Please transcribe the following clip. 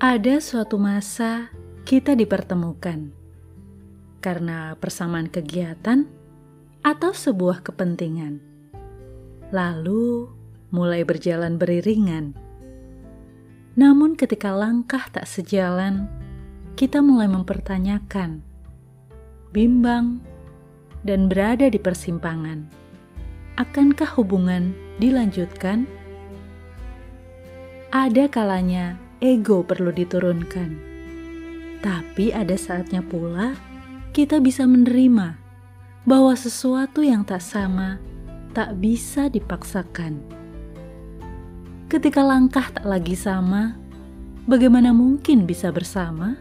Ada suatu masa kita dipertemukan karena persamaan kegiatan atau sebuah kepentingan. Lalu mulai berjalan beriringan. Namun, ketika langkah tak sejalan, kita mulai mempertanyakan, bimbang, dan berada di persimpangan. Akankah hubungan dilanjutkan? Ada kalanya ego perlu diturunkan, tapi ada saatnya pula kita bisa menerima bahwa sesuatu yang tak sama tak bisa dipaksakan. Ketika langkah tak lagi sama, bagaimana mungkin bisa bersama?